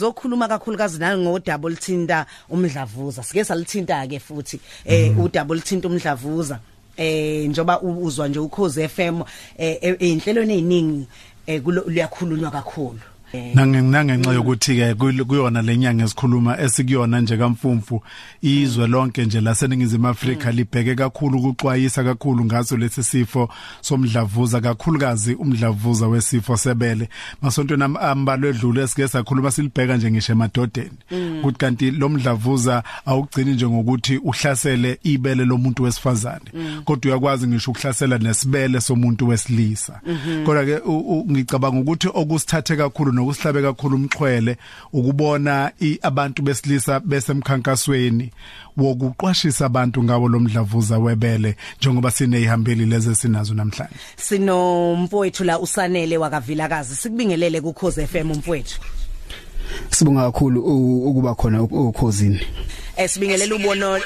sizokhuluma kakhulukazi nangodaba olithinta umdlavuza. Sike salithinta ke futhi eh Mhm. udaba olithinta umdlavuza. Eh njoba u- uzwa nje ukhoze FM eh einhlelweni eziningi eh kulo- luyakhulunywa kakhulu. Eh, nange nangenxa yokuthi ke kuyona lenyanga esikhuluma esikuyona nje kamfumfu izwe lonke nje laseningizimu Afrika libheke kakhulu ukuxwayisa kakhulu ngaso lesi sifo somdlavuza kakhulukazi umdlavuza wesifo sebele. Masontweni am- ambalwa edlule esike sakhuluma silibheka nje ngisho emadodeni. Ukuthi kanti lo mdlavuza awugcini nje ngokuthi uhlasele ibele lomuntu wesifazane. Kodwa uyakwazi ngisho ukuhlasela nesibele somuntu wesilisa. Kodwa ke ngicabanga ukuthi okusithathe kakhulu nokusihlabe kakhulu umxhwele ukubona i- abantu besilisa besemkhankasweni wokuqwashisa abantu ngawo lo mdlavuza webele njengoba sineyihambeli lezi sinazo namhlanje. Sino mfowethu la usanele wakavilakazi sikubingelele kukhoze FM mfowethu Sibonga kakhulu ukuba khona ukhosini. eh sibingelela ubono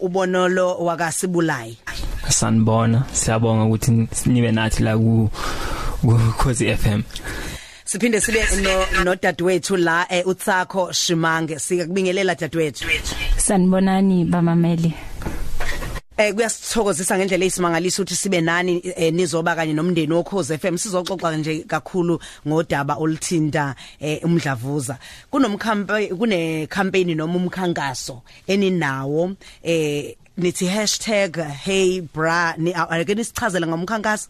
ubonolo wakasibulayi. Sanibona siyabonga ukuthi nibe nathi la ku ku Khosi FM siphinde sibe no nodadewethu la eh, uTsakho Shimange. Sikubingelela dadewethu. Sanibonani bamameli. Eh kuyasithokozisa ngendlela esimangalisa ukuthi sibe nani eh, nizoba kanye nomndeni wokhoze FM sizoxoxa nje kakhulu ngodaba oluthinta eh, umdlavuza. Kunomkhampe kune campaign noma umkhankaso eninawo eh nithi #heybra ni ake nisichazela ngomkhankaso?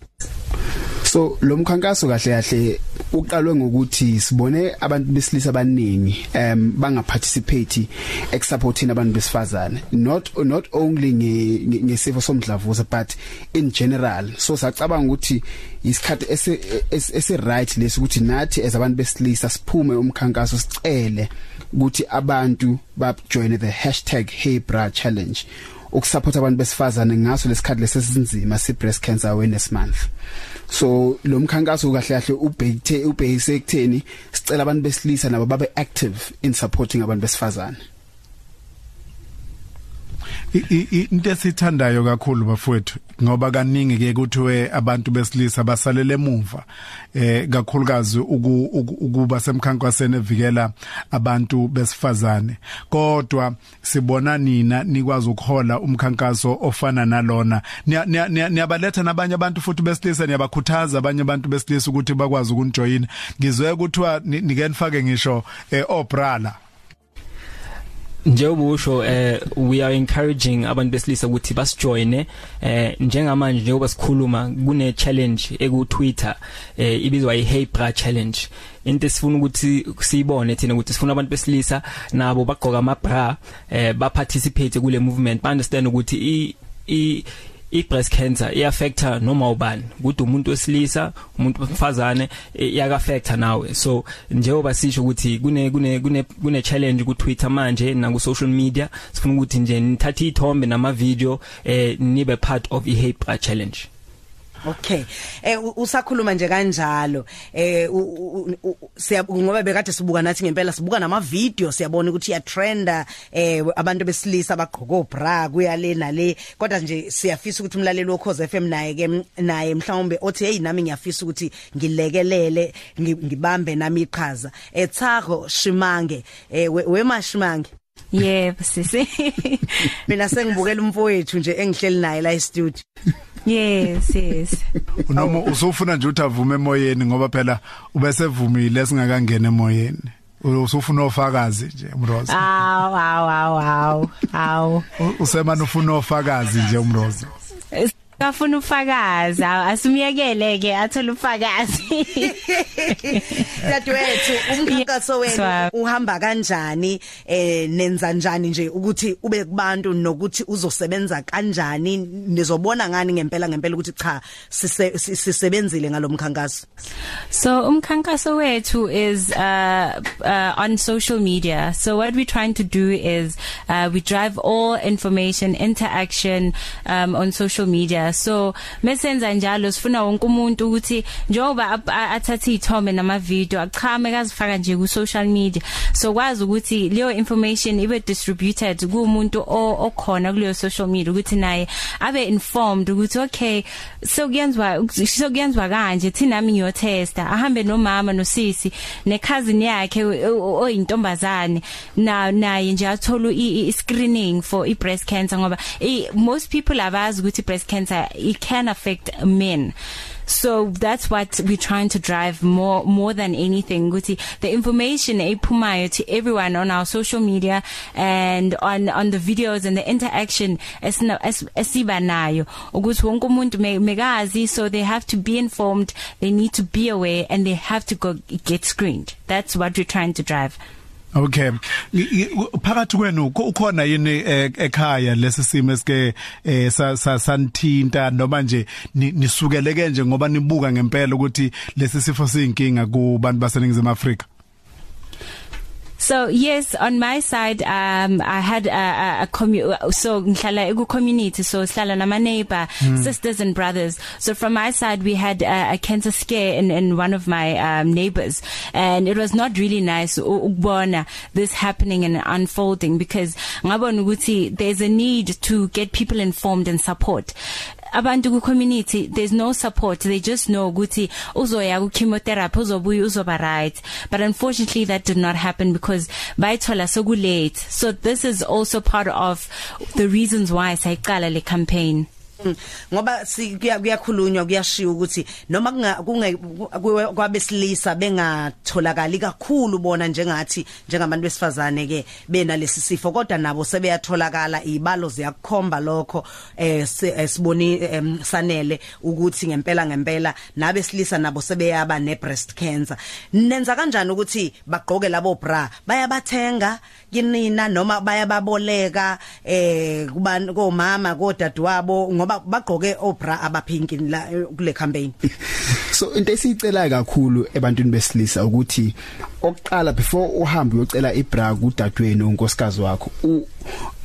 So lo mkhankaso kahle kahle uqalwe ngokuthi sibone abantu besilisa abaningi um bangaparticipate ekusupporting abantu besifazane. Not not only nge- nge- ngesifo somdlavuza but in general. So sacabanga ukuthi isikhathi ese right lesi ukuthi nathi as abantu besilisa siphume umkhankaso sicele ukuthi abantu ba join the #heybra challenge ukusupport abantu besifazane ngaso lesikhathi lesesinzima si breast cancer awareness month. So lo mkhankaso kahle kahle ubhekithe ubhekise ekutheni sicela abantu besilisa nabo babe active in supporting abantu besifazane. I- i- i- into esithandayo kakhulu bafowethu ngoba kaningi ke kuthiwe abantu besilisa basalele emuva eh kakhulukazi uku- uku- ukuba semkhankasweni evikela abantu besifazane. Kodwa sibona nina nikwazi ukuhola umkhankaso ofana nalona. Niya- niya- niya- niyabaletha nabanye abantu futhi besilisa niyabakhuthaza abanye abantu besilisa ukuthi bakwazi ukunijoyina ngizwe kuthiwa ni- nike nifake ngisho eh, obrala njengoba usho eh we are encouraging abantu besilisa ukuthi basijoine eh njengamanje njengoba sikhuluma kune challenge eku Twitter eh ibizwa i Hey Bra challenge. Into esifuna ukuthi siyibone thina ukuthi sifuna abantu besilisa nabo bagqoka ama bra eh ba participate kule movement. Ba understand ukuthi i i i breast cancer iaffecta noma ubani? Ukuthi umuntu wesilisa umuntu wesifazane iyaka affecta nawe. So njengoba sisho ukuthi kune kune kune kune challenge ku Twitter manje na ku social media sifuna ukuthi nje nithathe ithombe nama video eh nibe part of i Hebra challenge. Okay. Eh usakhuluma nje kanjalo. Eh ngoba bekade sibuka nathi ngempela sibuka nama video siyabona ukuthi ya trenda eh abantu besilisa abagqoka obra kuya le nale kodwa nje siyafisa ukuthi umlaleli wokhoze FM naye ke naye mhlawumbe othi hey nami ngiyafisa ukuthi ngilekelele ngi- ngibambe nami iqhaza. Eh Thako Shimange eh we- wema Shimange Yebo sisi. mina sengibukela umfowethu nje engihleli naye la e studio. Yes, yes. noma usufuna nje ukuthi avume emoyeni ngoba phela ubesevumile singakangena emoyeni usufuna ofakazi nje umroza Aw, aw, aw, aw. Usemana ufuna ofakazi nje umroza Kafuna ufakazi, aw, asumyekele ke athola ufakazi. Dadewethu umkhankaso wenu uhamba kanjani eh nenza njani nje ukuthi ube kubantu nokuthi uzosebenza kanjani nizobona ngani ngempela ngempela ukuthi cha sise- si- sisebenzile ngalomkhankaso So umkhankaso wethu is uh, uh on social media. So what we're trying to do is uh we drive all information interaction um on social media. So mesenza njalo sifuna wonke umuntu ukuthi njengoba ap- a- athathe izithombe nama video achame kazifaka nje ku social media. So kwazi ukuthi leyo information ibe distributed kumuntu okhona kuleyo social media ukuthi naye abe informed ukuthi okay so kuyenzwa so kuyenzwa kanje thina nami ngiyo tester ahambe nomama nosisi ne cousin yakhe oyintombazane na naye nje athola i screening for i breast cancer ngoba most people abazi ukuthi breast cancer it can affect men. So that's what we're trying to drive more more than anything. Ukuthi the information ephumayo to everyone on our social media and on on the videos and the interaction esiba nayo. Ukuthi wonke umuntu mekazi so they have to be informed they need to be aware and they have to go get screened. That's what we're trying to drive. Okay. Phakathi kwenu ukhona yini e, ekhaya lesisimo esike e, santhinta noma nje nisukeleke nje ngoba nibuka ngempela ukuthi lesi sifo siyinkinga kubantu baseningizimu Afrika? So yes on my side um I had a a, a commu so ngihlala eku community so sihlala nama neighbor mm. sisters and brothers. So from my side we had a, a cancer scare in in one of my um neighbors. And it was not really nice ukubona this happening and unfolding because ngabona ukuthi there's a need to get people informed and support. Abantu ku community there's no support. They just know ukuthi uzoya ku chemotherapy uzobuya uzoba right. But unfortunately that did not happen because bayithola so late so this is also part of the reasons why sayiqala le campaign. Ngoba kuyakhulunywa kuyashiya ukuthi noma kwabesilisa bengatholakali kakhulu bona njengathi njengabantu besifazane ke bena lesi sifo kodwa nabo sebeyatholakala izibalo ziyakukhomba lokho eh siboni sanele ukuthi ngempela ngempela nabesilisa nabo sebeyaba ne breast cancer. Nenza kanjani ukuthi bagqoke labo bra? Bayabathenga kinina noma bayababoleka eh kubantu komama kodadewabo ngoba ngoba bagqoke obra abapink la kule campaign. So into esicela kakhulu ebantwini besilisa ukuthi oqala before uhambe uyocela ibra kudadweni unkosikazi wakho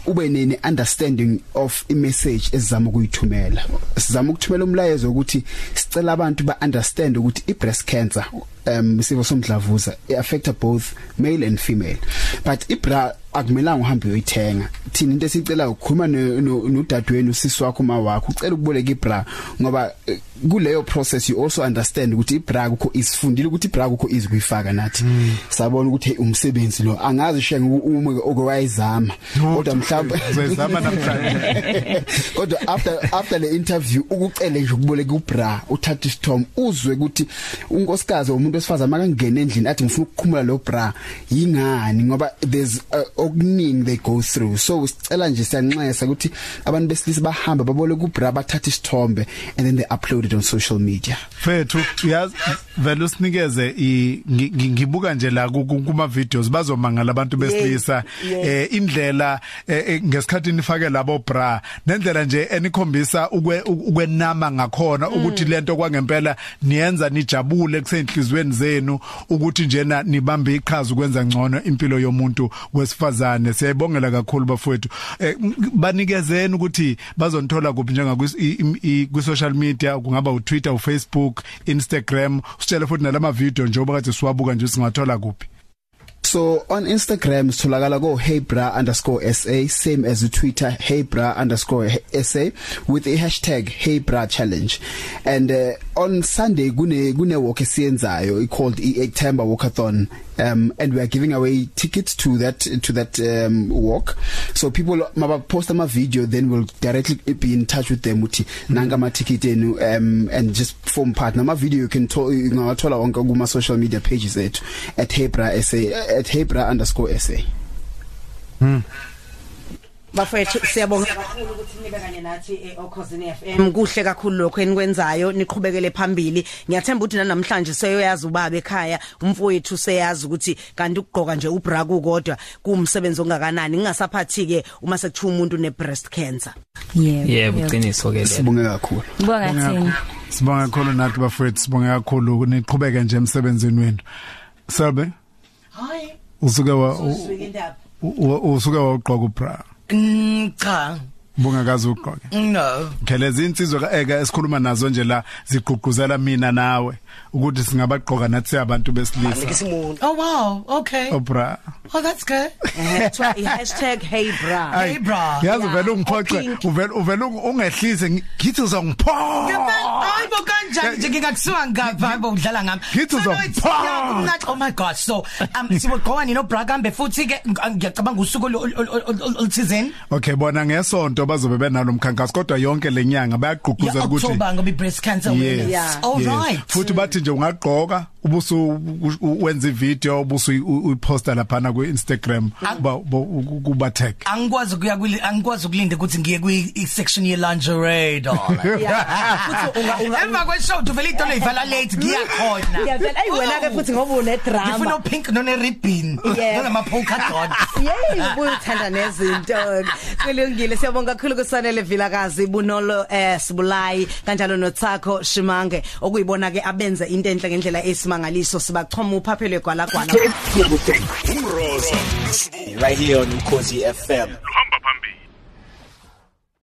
ube nene understanding of i message esizama ukuyithumela. Sizama ukuthumela umlayezo ukuthi sicela abantu ba understand ukuthi i breast cancer um isifo somdlavuza it affects both male and female. But ibra akumelanga uhambe uyoyithenga thina into esicela ukukhuluma nodadweni usisi wakho ma wakho ucela ukuboleka ibra ngoba eh, kuleyo process you also understand ukuthi ibra kukho isifundile ukuthi ibra kukho izikuyifaka nathi. Mm. sabona ukuthi umsebenzi lo angazi shenge uma okwayizama kodwa mhlawumbe uzayizama namhlanje. Kodwa after after le interview ukucele nje ukuboleka ubra uthatha isithombe uzwe ukuthi unkosikazi umuntu wesifazana makangena endlini athi ngifuna ukukhumula lo bra yingani? Ngoba there's uh, okuningi they go through. So sicela nje siyanxesa ukuthi abantu besilisa bahamba babole ku bra bathatha isithombe and then they upload it on social media. Fethu uyazi vele usinikeze ngibuka nje la kuma videos bazomangala abantu besilisa. Eh indlela eh, eh, ngesikhathi nifake labo bra nendlela nje enikhombisa ukwenama ngakhona ukuthi lento kwangempela niyenza nijabule kusenhlizweni zenu ukuthi njena nibambe iqhaza ukwenza ngcono impilo yomuntu wesifazane siyayibongela kakhulu bafowethu. Eh, banikezeni ukuthi bazonithola kuphi njenga ku social media kungaba u Twitter u Facebook Instagram. Usitshele futhi nalama video njengoba kade siwabuka nje singathola kuphi. So on Instagram sitholakala ko heybra_sa same as Twitter heybra_sa with the hashtag #heybra_challenge and uh, on Sunday kune kune walk esiyenzayo called e-September walkathon. Um and we are giving away tickets to that to that um walk. So people maba post ama video then we'll directly be in touch with them uthi nanga ama ticket enu um and just form part. Nama video you can ungawathola wonke kuma social media pages ethu at hebra.sa at hebra_sa hmm. Bafethu siyabonga. Kakhulu ukuthi nibe kanye nathi eOkhosini FM kuhle kakhulu lokho enikwenzayo niqhubekele phambili. Ngiyathemba ukuthi namhlanje seyoyazi ubaba ekhaya umfowethu seyazi ukuthi kanti ukugqoka nje ubra kodwa kuumsebenzi ongakanani. Ngingasaphathi ke uma sekuthiwa umuntu ne breast cancer. Yebo yebo uqiniso ke sibonge kakhulu. Bonga thina. sibonga kakhulu nathi bafethu. Sibonga kakhulu. Niqhubeke nje emsebenzini wenu. Selbe? Hi usuke wa usuke wa ugqoka ubra cha bungakazi ugqoke no okay lezi insizwa eka esikhuluma nazo nje la zigqugquzela mina nawe ukuthi singabagqoka nathi abantu besilisa ngisimuntu oh wow okay obra oh that's good Eh, kuthiwa i-hashtag #heybra Hey, bra. yazi Yeah, uvela ungiphoxe o-pink. uvela uvela ungehlise ngithi uzongiphoxa hayibo kanjani nje ngingakusuka ngapha hayibo udlala ngami Ngithi So, no, it's- uzopha. yeah, kumnandi. oh my gosh so um sibogqoka nino bra kambe futhi ke ng- ngiyacabanga usuku olu- olu- olu- olu- oluthizeni okay bona ngesonto bazobe benalo mkhankaso kodwa yonke lenyanga bayagqugquzela Yeah, ukuthi October ngoba i-breast cancer awareness. Yeah. All Yes. right. futhi bathi nje ungagqoka ubusu wenza ivideo ubusu uyiposta lapha na ku Instagram uba uba- kuba tag angikwazi ukuya kwi angikwazi ukulinda ukuthi ngiye kwi section ye lingerie darling. Futhi unga- unga- Emva kweshow uvela idolo ivala late ngiyakhona. ngiyavela ayi wena ke futhi ngoba une Ngifuna drama upink none ribbon. Yeah. Noma polka dots. Yey ubuthanda nezinto kulungile siyabonga kakhulu kusanele vilakazi bunolo eh sibulayi kanjalo noTsakho Shimange. Okuyibona ke abenze into enhle ngendlela esimangaliso sibachoma uphaphelo gwalagwala umrozo right here on Ukhosi FM hamba